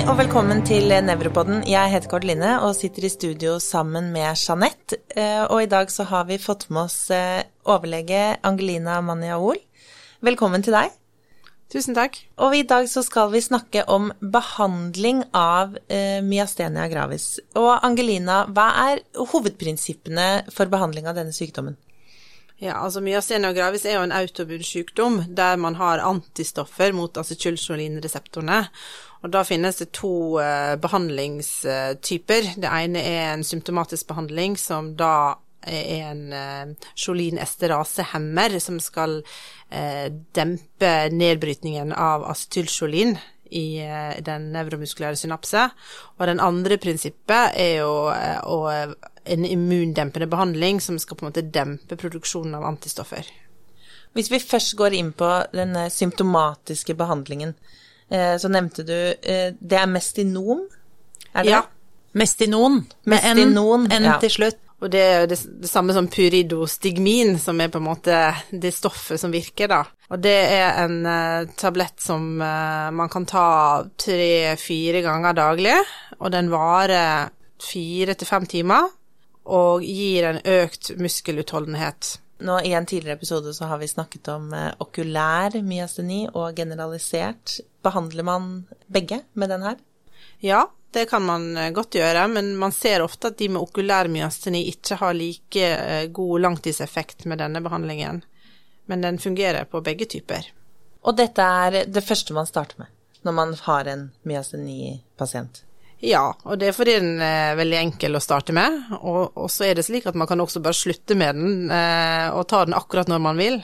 Hei og velkommen til Nevropodden. Jeg heter Kort Line og sitter i studio sammen med Jeanette. Eh, og i dag så har vi fått med oss eh, overlege Angelina Maniaol. Velkommen til deg. Tusen takk. Og i dag så skal vi snakke om behandling av eh, myastenia gravis. Og Angelina, hva er hovedprinsippene for behandling av denne sykdommen? Ja, altså Myastenia gravis er jo en autobud sykdom der man har antistoffer mot acetylcholinreseptorene. Og da finnes det to uh, behandlingstyper. Det ene er en symptomatisk behandling som da er en uh, cholinesterasehemmer som skal uh, dempe nedbrytningen av acetylcholin i den nevromuskulære synapse. Og den andre prinsippet er jo å en immundempende behandling som skal på en måte dempe produksjonen av antistoffer. Hvis vi først går inn på den symptomatiske behandlingen, eh, så nevnte du eh, det er mestinom? Er det ja. Mestinon, med Mestinon, N, N ja. til slutt. Og det er det, det samme som pyridostigmin, som er på en måte det stoffet som virker, da. Og det er en uh, tablett som uh, man kan ta tre-fire ganger daglig, og den varer fire til fem timer og gir en økt muskelutholdenhet. Nå I en tidligere episode så har vi snakket om eh, okulær myasteni og generalisert. Behandler man begge med den her? Ja, det kan man eh, godt gjøre, men man ser ofte at de med okulær myasteni ikke har like eh, god langtidseffekt med denne behandlingen. Men den fungerer på begge typer. Og dette er det første man starter med når man har en myasteni-pasient? Ja, og det er fordi den er veldig enkel å starte med. Og, og så er det slik at man kan også bare slutte med den eh, og ta den akkurat når man vil.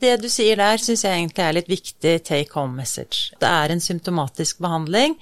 Det du sier der, syns jeg egentlig er litt viktig take home message. Det er en symptomatisk behandling,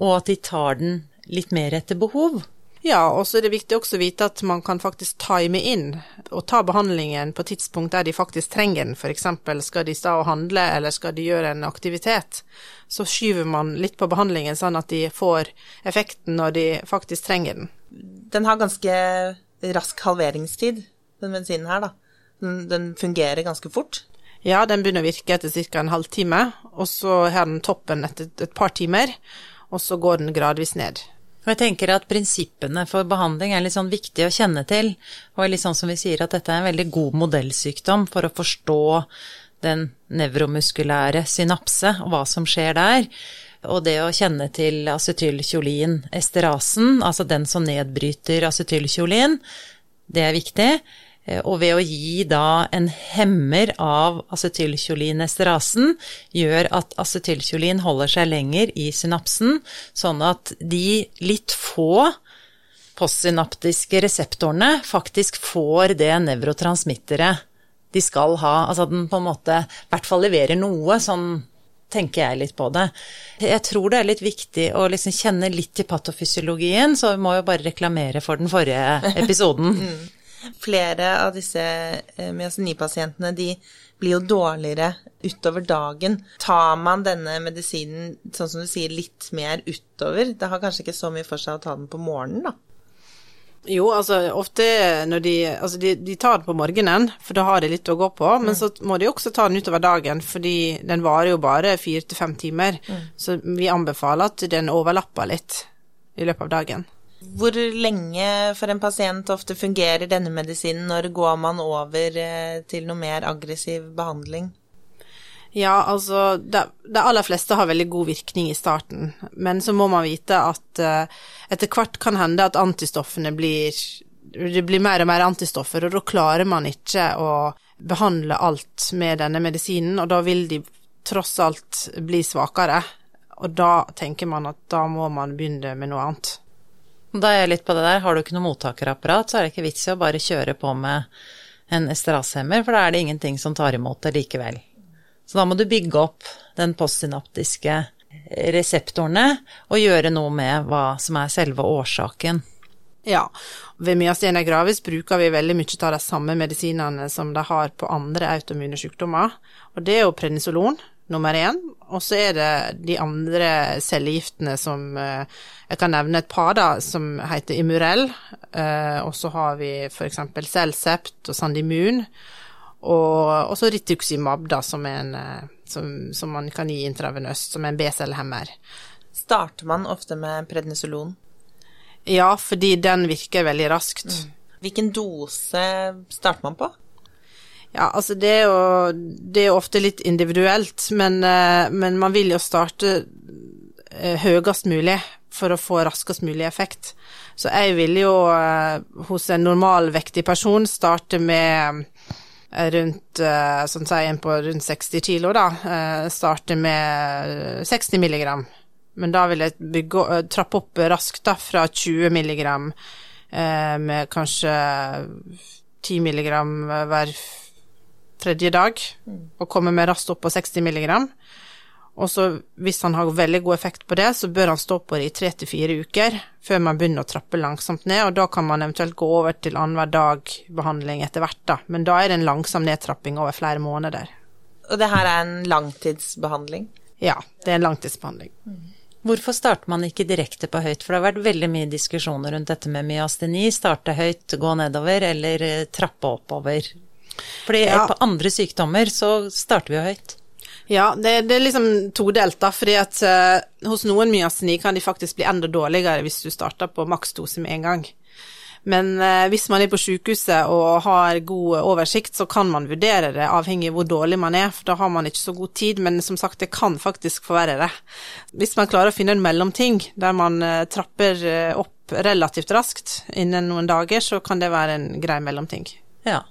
og at de tar den litt mer etter behov. Ja, og så er det viktig også å vite at man kan faktisk time inn og ta behandlingen på tidspunkt der de faktisk trenger den. F.eks. skal de stå og handle, eller skal de gjøre en aktivitet. Så skyver man litt på behandlingen sånn at de får effekten når de faktisk trenger den. Den har ganske rask halveringstid, den medisinen her, da. Den, den fungerer ganske fort. Ja, den begynner å virke etter ca. en halvtime, og så har den toppen etter et par timer, og så går den gradvis ned. Og jeg tenker at prinsippene for behandling er litt sånn viktig å kjenne til, og litt sånn som vi sier at dette er en veldig god modellsykdom for å forstå den nevromuskulære synapse og hva som skjer der. Og det å kjenne til acetylkjolin esterasen, altså den som nedbryter acetylkjolin, det er viktig. Eh, og ved å gi da en hemmer av acetylkyolinesterasen, gjør at acetylkyolin holder seg lenger i synapsen, sånn at de litt få postsynaptiske reseptorene faktisk får det nevrotransmitteret de skal ha. Altså at den på en måte i hvert fall leverer noe, sånn tenker jeg litt på det. Jeg tror det er litt viktig å liksom kjenne litt til patofysiologien, så vi må jo bare reklamere for den forrige episoden. Flere av disse eh, myaseni-pasientene de blir jo dårligere utover dagen. Tar man denne medisinen, sånn som du sier, litt mer utover? Det har kanskje ikke så mye for seg å ta den på morgenen, da? Jo, altså ofte når de Altså de, de tar det på morgenen, for da har de litt å gå på, men så må de også ta den utover dagen, fordi den varer jo bare fire til fem timer. Så vi anbefaler at den overlapper litt i løpet av dagen. Hvor lenge for en pasient ofte fungerer denne medisinen? Når går man over eh, til noe mer aggressiv behandling? Ja, altså de, aller fleste har veldig god virkning i starten, men så må man vite at uh, etter hvert kan hende at antistoffene blir Det blir mer og mer antistoffer, og da klarer man ikke å behandle alt med denne medisinen, og da vil de tross alt bli svakere. Og da tenker man at da må man begynne med noe annet. Da er jeg litt på det der, har du ikke noe mottakerapparat, så er det ikke vits i å bare kjøre på med en esterasemmer, for da er det ingenting som tar imot det likevel. Så da må du bygge opp den postsynaptiske reseptorene og gjøre noe med hva som er selve årsaken. Ja, ved myastenia gravis bruker vi veldig mye av de samme medisinene som de har på andre autoimmune sykdommer, og det er jo prednisolon nummer én, og så er det de andre cellegiftene som eh, Jeg kan nevne et par, da, som heter Imurell, eh, og så har vi f.eks. Celcept og Sandimun, og også Rituximab, da, som, en, eh, som, som man kan gi intravenøst, som er en B-cellehemmer. starter man ofte med prednisolon? Ja, fordi den virker veldig raskt. Hvilken dose starter man på? Ja, altså det er jo, det er ofte litt individuelt, men, eh, men man vil jo starte eh, høyest mulig for å få raskest mulig effekt. Så jeg vil jo eh, hos en normalvektig person starte med rundt sånn sier en på rundt 60 kilo, da. Starte med 60 milligram. Men da vil jeg bygge, trappe opp raskt, da, fra 20 milligram med kanskje 10 milligram hver tredje dag, og kommer med raskt opp på 60 milligram. Og så hvis han har veldig god effekt på det, så bør han stå på det i tre til fire uker før man begynner å trappe langsomt ned, og da kan man eventuelt gå over til annenhver dag-behandling etter hvert, da. Men da er det en langsom nedtrapping over flere måneder. Og det her er en langtidsbehandling? Ja, det er en langtidsbehandling. Hvorfor starter man ikke direkte på høyt? For det har vært veldig mye diskusjoner rundt dette med myasteni. Starte høyt, gå nedover, eller eh, trappe oppover. Fordi Ja. på andre sykdommer så starter vi jo høyt. Ja, det, det er liksom todelt, da, fordi at uh, hos noen myasteni kan de faktisk bli enda dårligere hvis du starter på maksdose med en gang. Men eh, hvis man er på sykehuset og har god oversikt, så kan man vurdere det, avhengig av hvor dårlig man er, for da har man ikke så god tid, men som sagt, det kan faktisk forverre det. Hvis man klarer å finne en mellomting der man eh, trapper eh, opp relativt raskt innen noen dager, så kan det være en grei mellomting. Ja.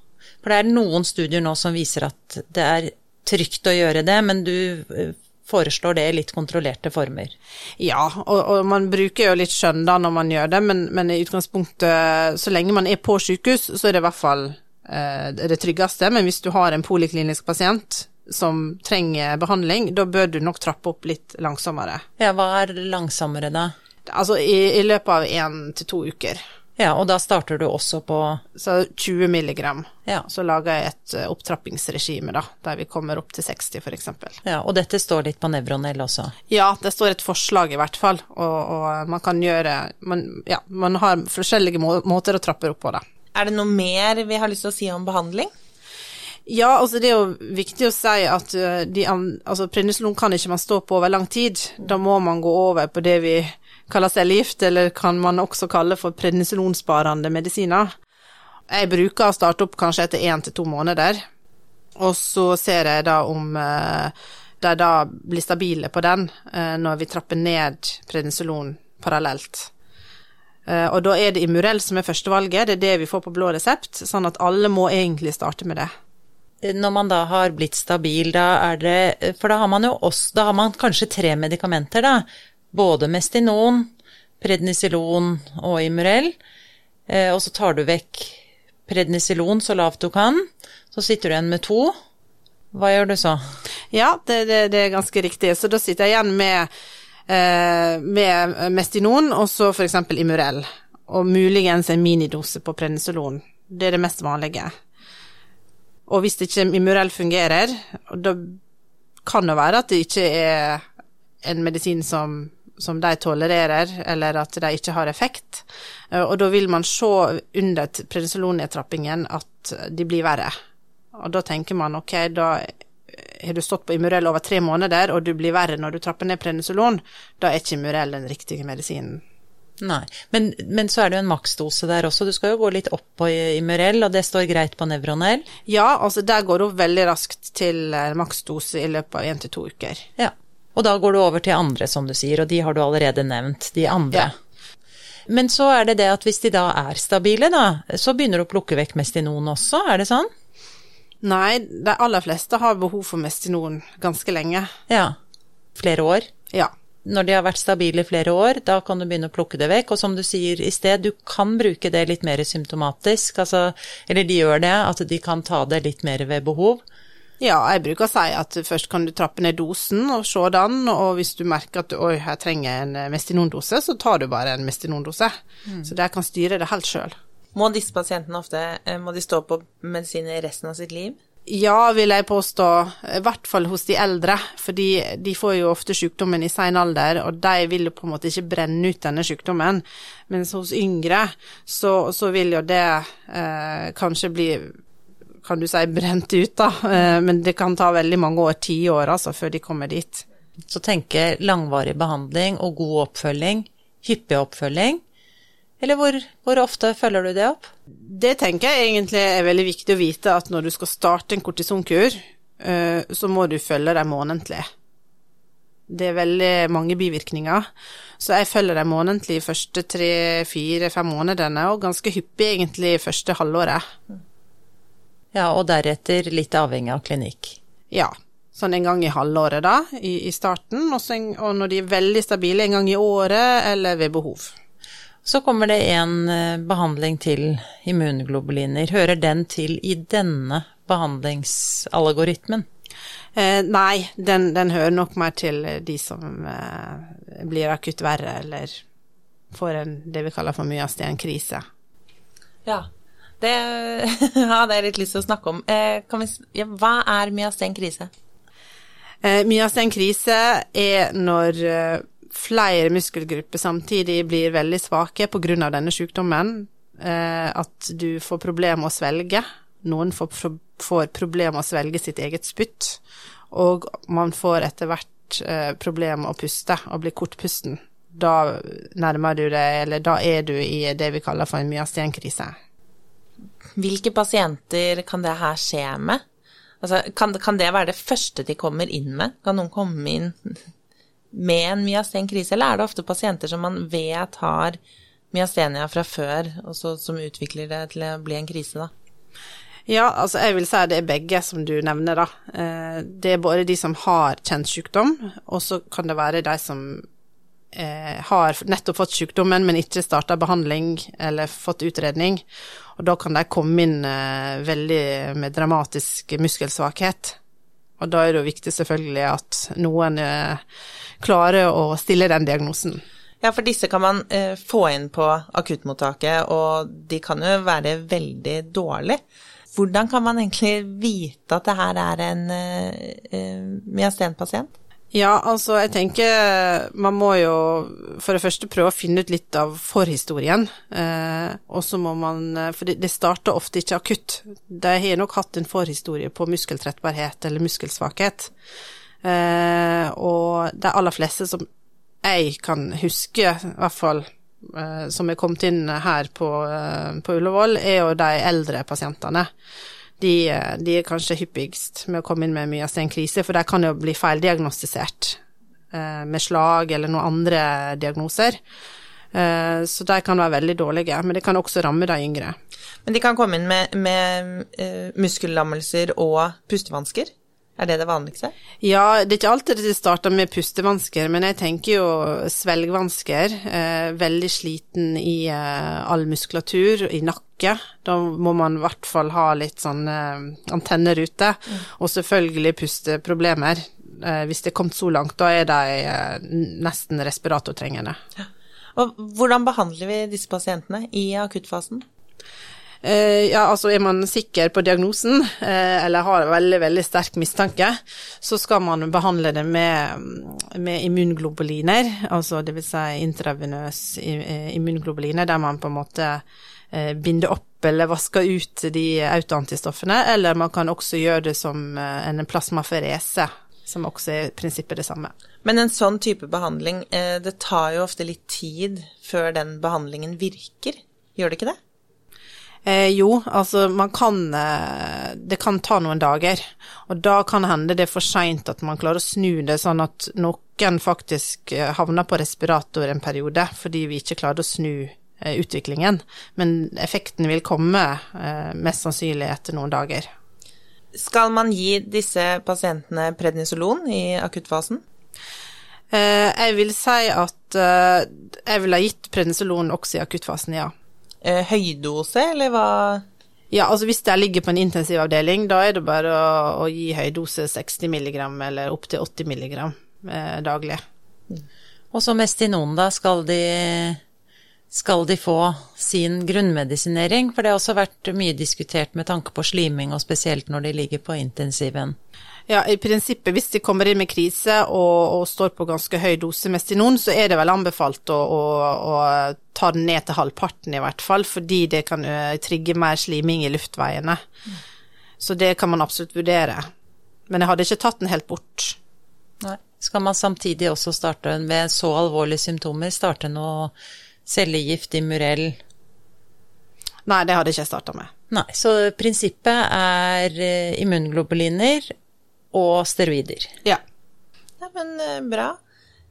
For det er noen studier nå som viser at det er trygt å gjøre det, men du eh, foreslår det i litt kontrollerte former. Ja, og, og man bruker jo litt skjønn da når man gjør det, men, men i utgangspunktet, så lenge man er på sykehus, så er det i hvert fall eh, det tryggeste. Men hvis du har en poliklinisk pasient som trenger behandling, da bør du nok trappe opp litt langsommere. Ja, hva er langsommere da? Altså i, i løpet av én til to uker. Ja, og da starter du også på Så 20 milligram. Ja. Så lager jeg et eh, opptrappingsregime, da, der vi kommer opp til 60 f.eks. Ja, og dette står litt på Nevronell også. Ja, det står et forslag i hvert fall, og, og man kan gjøre man, Ja, man har forskjellige må måter å trappe opp på, da. Er det noe mer vi har lyst til å si om behandling? Ja, altså det er jo viktig å si at uh, de, altså prednisolon kan ikke man stå på over lang tid. Da må man gå over på det vi kaller cellegift, eller kan man også kalle for prednisolonsparende medisiner. Jeg bruker å starte opp kanskje etter én til to måneder, og så ser jeg da om uh, de da blir stabile på den uh, når vi trapper ned prednisolon parallelt. Eh, og da er det Imurell som er førstevalget, det er det vi får på blå resept, sånn at alle må egentlig starte med det. Når man da har blitt stabil, da er det For da har man jo også Da har man kanskje tre medikamenter, da. Både Mestinon, Prednisilon og Imurell. Eh, og så tar du vekk Prednisilon så lavt du kan. Så sitter du igjen med to. Hva gjør du så? Ja, det, det, det er ganske riktig. Så da sitter jeg igjen med, eh, med Mestinon og så for eksempel Imurell. Og muligens en minidose på prednisolon. Det er det mest vanlige. Og hvis ikke Imurell fungerer, da kan det være at det ikke er en medisin som, som de tolererer, eller at de ikke har effekt. Eh, Og da vil man se under prednisolonnedtrappingen at de blir verre. Og da tenker man ok, da har du stått på Imurell over tre måneder, og du blir verre når du trapper ned prednisolon, da er ikke Imurell den riktige medisinen. Nei. Men, men så er det jo en maksdose der også. Du skal jo gå litt opp på Imurell, og det står greit på Nevronell. Ja, altså der går hun veldig raskt til eh, maksdose i løpet av én til to uker. Ja. Og da går du over til andre, som du sier, og de har du allerede nevnt, de andre. Men så er det det at hvis de da er stabile, da, så begynner du å plukke vekk Mestinon også, er det sånn? Nei, de aller fleste har behov for Mestinon ganske lenge. Ja. Flere år. Ja. Når de har vært stabile i flere år, da kan du begynne å plukke det vekk. Og som du sier i sted, du kan bruke det litt mer symptomatisk, altså, eller de gjør det, at de kan ta det litt mer ved behov. Ja, jeg bruker å si at først kan du trappe ned dosen og se den, og hvis du merker at oi, jeg trenger en Mestinon-dose, så tar du bare en mestinondose. Mm. Så der kan styre det helt sjøl. Må disse pasientene ofte eh, må de stå på medisiner resten av sitt liv? Ja, vil jeg påstå, i hvert fall hos de eldre, fordi de får jo ofte sykdommen i sein alder, og de vil jo på en måte ikke brenne ut denne sykdommen, mens hos yngre så, så vil jo det eh, kanskje bli kan du si brent ut, da, eh, men det kan ta veldig mange år, ti år altså, før de kommer dit. så tenke langvarig behandling og god oppfølging, hyppig oppfølging. Eller hvor, hvor, ofte følger du det opp? Det tenker jeg egentlig er veldig viktig å vite, at når du skal starte en kortisonkur, eh, så må du følge dem månedlig. Det er veldig mange bivirkninger, så jeg følger dem månedlig de første tre, fire, fem månedene, og ganske hyppig egentlig første halvåret. Ja, og deretter litt avhengig av klinikk. Ja. Sånn en gang i halvåret, da, i, i starten, og, en, og når de er veldig stabile, en gang i året eller ved behov. Så kommer det en eh, behandling til immunglobuliner. Hører den til i denne behandlingsalgoritmen? Eh, nei, den, den, hører nok mer til de som eh, blir akutt verre, eller får en, det vi kaller for myastenkrise. Ja, det hadde jeg litt lyst til å snakke om. Eh, vi, ja, hva er myastenkrise? Eh, myastenkrise er når eh, flere muskelgrupper samtidig blir veldig svake pga. denne sykdommen. At du får problemer med å svelge. Noen får, får problemer med å svelge sitt eget spytt og man får etter hvert eh, problemer med å puste og blir kortpusten. Da nærmer du deg, eller da er du i det vi kaller for en myastenkrise. Hvilke pasienter kan det her skje med? Altså, kan, kan, det være det første de kommer inn med? Kan noen komme inn med en myastenkrise, eller er det ofte pasienter som man vet har myastenia fra før, og så, som utvikler det til å bli en krise, da? Ja, altså jeg vil si det er begge som du nevner, da. Eh, det er både de som har kjent sykdom, og så kan det være de som eh, har nettopp fått sykdommen, men ikke starta behandling eller fått utredning. Og da kan de komme inn eh, veldig med dramatisk muskelsvakhet. Og da er det jo viktig selvfølgelig at noen klarer å stille den diagnosen. Ja, for disse kan man eh, få inn på akuttmottaket, og de kan jo være veldig dårlige. Hvordan kan man egentlig vite at det her er en uh, myastenpasient? Ja, altså jeg tenker man må jo for det første prøve å finne ut litt av forhistorien. Eh, og så må man For det, det starter ofte ikke akutt. De har nok hatt en forhistorie på muskeltrettbarhet eller muskelsvakhet. Eh, og de aller fleste som jeg kan huske, i hvert fall Eh, som er kommet inn her på, eh, på Ullevål, er jo de eldre pasientene. De, eh, de, er kanskje hyppigst med å komme inn med myastenkrise, for de kan jo bli feildiagnostisert med slag eller noen andre diagnoser. Så de kan være veldig dårlige, men det kan også ramme de yngre. Men de kan komme inn med, med muskellammelser og pustevansker? Er det det vanligste? Ja, det er ikke alltid det starter med pustevansker, men jeg tenker jo svelgvansker. Eh, veldig sliten i eh, all muskulatur, i nakke. Da må man i hvert fall ha litt sånn eh, antenner ute. Mm. Og selvfølgelig pusteproblemer. Eh, hvis det er kommet så langt, da er de eh, nesten respiratortrengende. Ja. Og hvordan behandler vi disse pasientene i akuttfasen? Eh, ja, altså er man sikker på diagnosen, eh, eller har veldig, veldig sterk mistanke, så skal man behandle det med, med immunglobuliner, altså vil si intravenøs eh, immunglobuliner, der man på en måte binder opp eller vasker ut de autoantistoffene, eller man kan også gjøre det som en plasmaferese, som også er i prinsippet det samme. Men en sånn type behandling, det tar jo ofte litt tid før den behandlingen virker, gjør det ikke det? Eh, jo, altså man kan eh, Det kan ta noen dager. Og da kan hende det er for seint at man klarer å snu det, sånn at noen faktisk eh, havner på respirator en periode fordi vi ikke klarer å snu eh, utviklingen. Men effekten vil komme mest sannsynlig etter noen dager. Skal man gi disse pasientene prednisolon i akuttfasen? Eh, jeg vil si at jeg ville ha gitt prednisolon også i akuttfasen, ja høydose, eller hva? Ja, altså hvis det ligger på en intensivavdeling, da er det bare å, å gi høydose 60 mg eller opptil 80 mg eh, daglig. Og så Mestinon, da, skal de, skal de få sin grunnmedisinering? For det har også vært mye diskutert med tanke på sliming, og spesielt når de ligger på intensiven. Ja, i prinsippet, hvis de kommer inn med krise og, og står på ganske høy dose Mestinon, så er det vel anbefalt å, å, å, ta den ned til halvparten i hvert fall, fordi det kan uh, trigge mer sliming i luftveiene. Mm. Så det kan man absolutt vurdere. Men jeg hadde ikke tatt den helt bort. Nei. Skal man samtidig også starte med så alvorlige symptomer, starte noe cellegift, i murell? Nei, det hadde ikke jeg starta med. Nei, så prinsippet er eh, immunglobuliner og steroider. Ja. Ja, men eh, bra.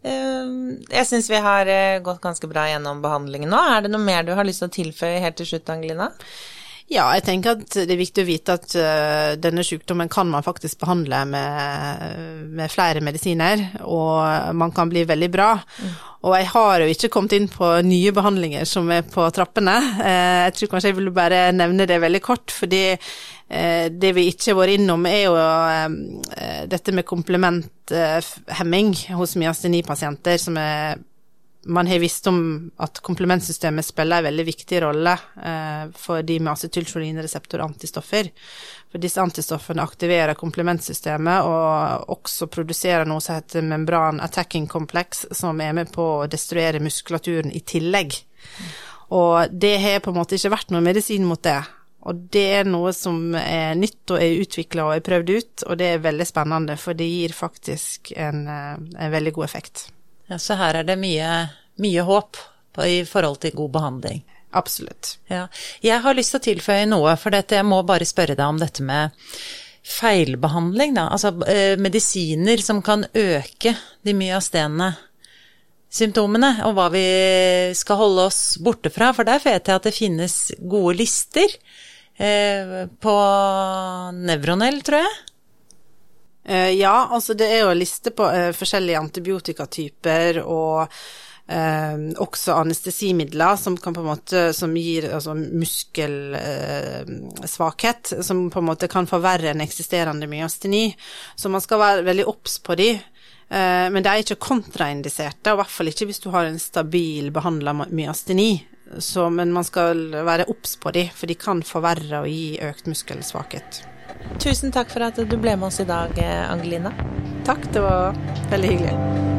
Eh, Jeg syns vi har eh, gått ganske bra gjennom behandlingen nå. Er det noe mer du har lyst til å tilføye helt til slutt, Angelina? Ja, jeg tenker at det er viktig å vite at denne sykdommen kan man faktisk behandle med, med flere medisiner, og man kan bli veldig bra. Mm. Og jeg har jo ikke kommet inn på nye behandlinger som er på trappene. Jeg tror kanskje jeg vil bare nevne det veldig kort, fordi det vi ikke har vært innom er jo dette med komplementhemming hos myasteni-pasienter, som er man har visst om at komplementsystemet spiller en veldig viktig rolle eh, for de med acetylcholinreseptor-antistoffer. For disse antistoffene aktiverer komplementsystemet og også produserer noe som heter membran attacking complex, som er med på å destruere muskulaturen i tillegg. Og det har på en måte ikke vært noen medisin mot det. Og det er noe som er nytt og er utvikla og er prøvd ut, og det er veldig spennende, for det gir faktisk en, eh, en veldig god effekt. Ja, Så her er det mye, mye håp på, i forhold til god behandling. Absolutt. Ja. Jeg har lyst til å tilføye noe, for dette, jeg må bare spørre deg om dette med feilbehandling, da. Altså eh, medisiner som kan øke de myastenene symptomene, og hva vi skal holde oss borte fra. For der vet jeg at det finnes gode lister eh, på Nevronell, tror jeg. Eh, ja, altså det er jo en liste på eh, forskjellige antibiotikatyper og uh, også anestesimidler som kan på en måte som gir altså muskelsvakhet, som på en måte kan forverre en eksisterende myasteni. Så man skal være veldig obs på de. Men de er ikke kontraindiserte, og i hvert fall ikke hvis du har en stabil behandla myasteni. Så, men man skal være obs på de, for de kan forverre og gi økt muskelsvakhet. Tusen takk for at du ble med oss i dag, Angelina. Takk, det var veldig hyggelig.